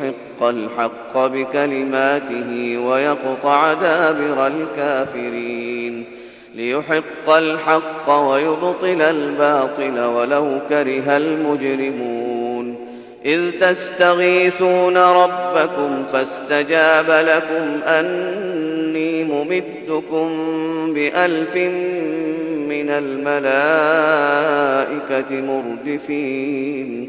يحق الحق بكلماته ويقطع دابر الكافرين ليحق الحق ويبطل الباطل ولو كره المجرمون إذ تستغيثون ربكم فاستجاب لكم أني ممدكم بألف من الملائكة مردفين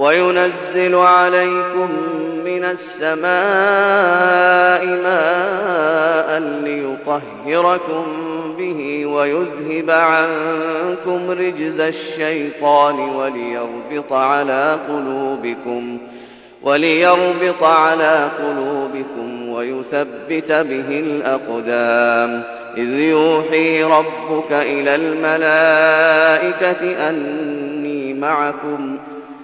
وينزل عليكم من السماء ماء ليطهركم به ويذهب عنكم رجز الشيطان وليربط على قلوبكم وليربط على قلوبكم ويثبت به الأقدام إذ يوحي ربك إلى الملائكة أني معكم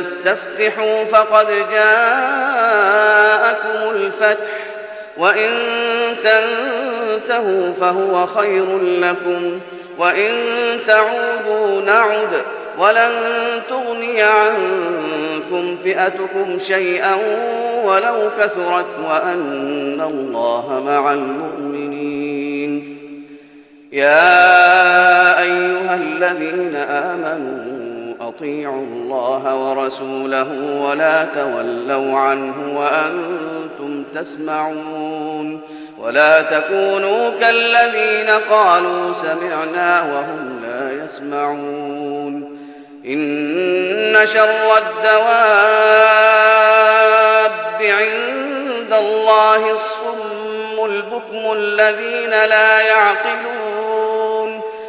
تستفتحوا فقد جاءكم الفتح وإن تنتهوا فهو خير لكم وإن تعودوا نعد ولن تغني عنكم فئتكم شيئا ولو كثرت وأن الله مع المؤمنين. يا أيها الذين آمنوا أطيعوا الله ورسوله ولا تولوا عنه وأنتم تسمعون ولا تكونوا كالذين قالوا سمعنا وهم لا يسمعون إن شر الدواب عند الله الصم البكم الذين لا يعقلون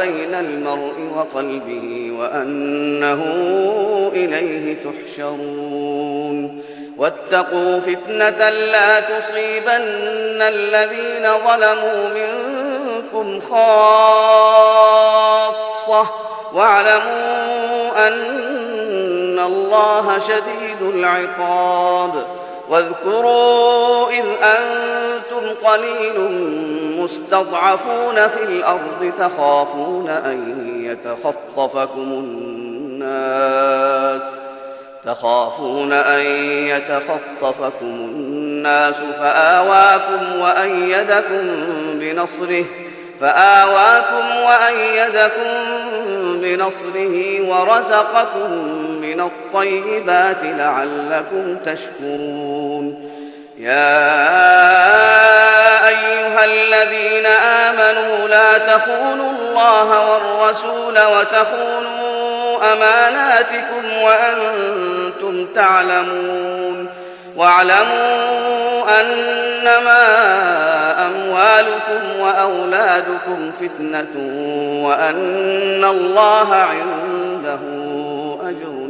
بين المرء وقلبه وأنه إليه تحشرون. واتقوا فتنة لا تصيبن الذين ظلموا منكم خاصة. واعلموا أن الله شديد العقاب. واذكروا إذ أنتم قليل مستضعفون في الأرض تخافون أن يتخطفكم الناس تخافون أن يتخطفكم الناس فآواكم وأيدكم بنصره فآواكم وأيدكم بنصره ورزقكم من الطيبات لعلكم تشكرون. يا أيها الذين آمنوا لا تخونوا الله والرسول وتخونوا أماناتكم وأنتم تعلمون. واعلموا أنما أموالكم وأولادكم فتنة وأن الله عنده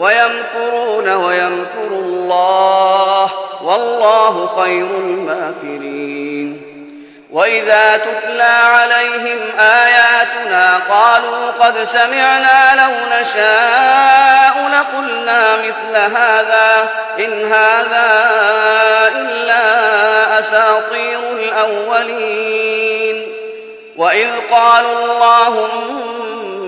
ويمكرون ويمكر الله والله خير الماكرين. وإذا تتلى عليهم آياتنا قالوا قد سمعنا لو نشاء لقلنا مثل هذا إن هذا إلا أساطير الأولين. وإذ قالوا اللهم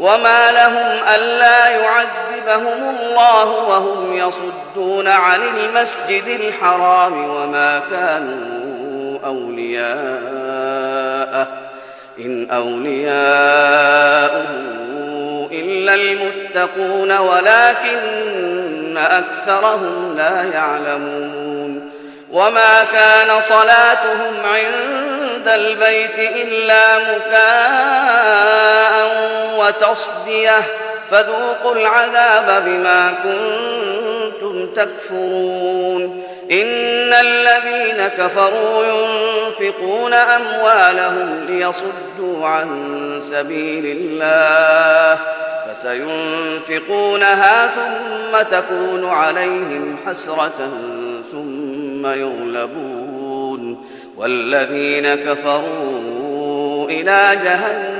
وما لهم ألا يعذبهم الله وهم يصدون عن المسجد الحرام وما كانوا أولياءه إن أولياؤه إلا المتقون ولكن أكثرهم لا يعلمون وما كان صلاتهم عند البيت إلا مكاء وتصديه فذوقوا العذاب بما كنتم تكفرون. إن الذين كفروا ينفقون أموالهم ليصدوا عن سبيل الله فسينفقونها ثم تكون عليهم حسرة ثم يغلبون. والذين كفروا إلى جهنم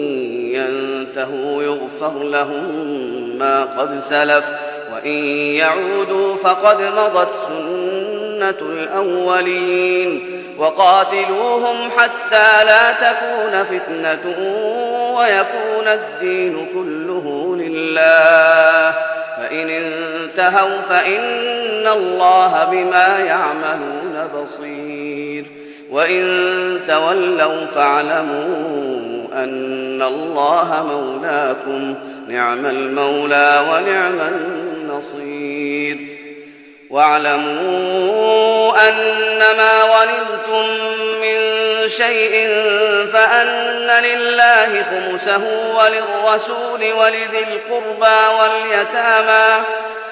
ينتهوا يغفر لهم ما قد سلف وإن يعودوا فقد مضت سنة الأولين وقاتلوهم حتى لا تكون فتنة ويكون الدين كله لله فإن انتهوا فإن الله بما يعملون بصير وإن تولوا فاعلموا أن الله مولاكم. نعم المولى ونعم النصير. واعلموا أنما ولدتم من شيء فأن لله خمسه وللرسول ولذي القربى واليتامى.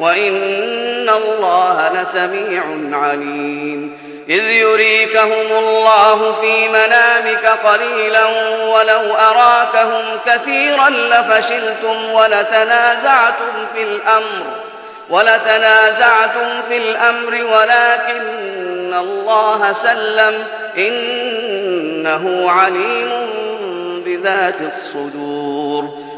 وإن الله لسميع عليم. إذ يريكهم الله في منامك قليلا ولو أراكهم كثيرا لفشلتم ولتنازعتم في الأمر ولتنازعتم في الأمر ولكن الله سلم إنه عليم بذات الصدور.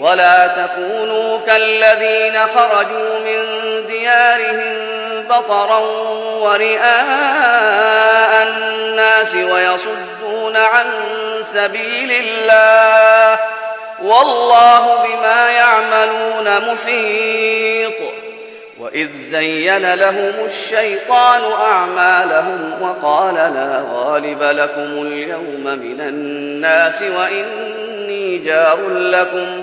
ولا تكونوا كالذين خرجوا من ديارهم بطرا ورئاء الناس ويصدون عن سبيل الله والله بما يعملون محيط. وإذ زين لهم الشيطان أعمالهم وقال لا غالب لكم اليوم من الناس وإني جار لكم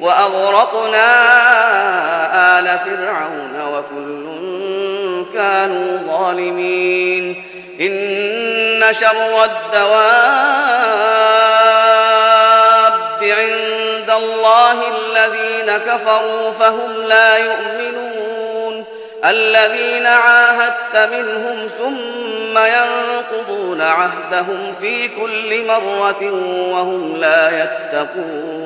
وأغرقنا آل فرعون وكل كانوا ظالمين. إن شر الدواب عند الله الذين كفروا فهم لا يؤمنون. الذين عاهدت منهم ثم ينقضون عهدهم في كل مرة وهم لا يتقون.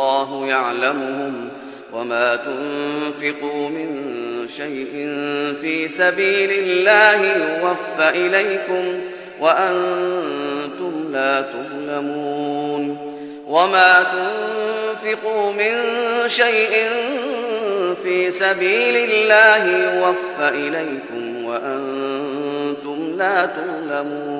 الله يعلمهم وما تنفقوا من شيء في سبيل الله يوفى إليكم وأنتم لا تظلمون وما تنفقوا من شيء في سبيل الله يوفى إليكم وأنتم لا تظلمون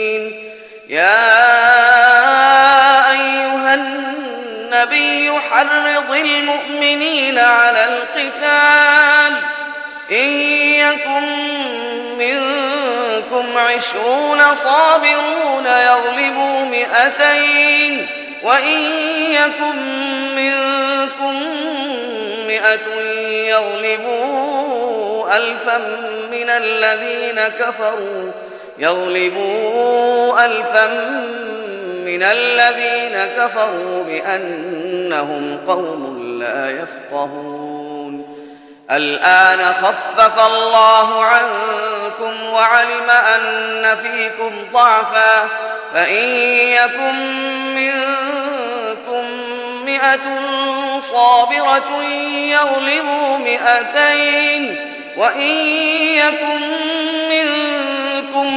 يا أيها النبي حرض المؤمنين على القتال. إن يكن منكم عشرون صابرون يغلبوا مئتين. وإن يكن منكم مئة يغلبوا ألفا من الذين كفروا. يغلبوا ألفا من الذين كفروا بأنهم قوم لا يفقهون. الآن خفف الله عنكم وعلم أن فيكم ضعفا. فإن يكن منكم مئة صابرة يغلبوا مئتين. وإن يكن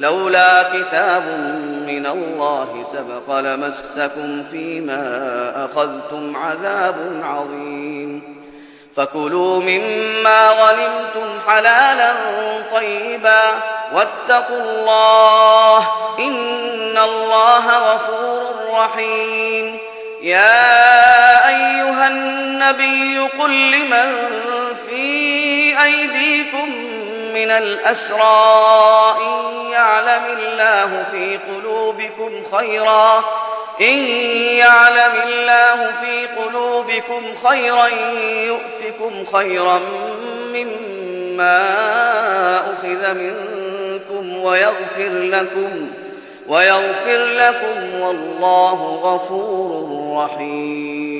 لولا كتاب من الله سبق لمسكم فيما أخذتم عذاب عظيم. فكلوا مما غنمتم حلالا طيبا واتقوا الله إن الله غفور رحيم. يا أيها النبي قل لمن في أيديكم من الأسرى إن يعلم الله في قلوبكم خيرا إن يعلم الله في قلوبكم خيرا يؤتكم خيرا مما أخذ منكم ويغفر لكم ويغفر لكم والله غفور رحيم.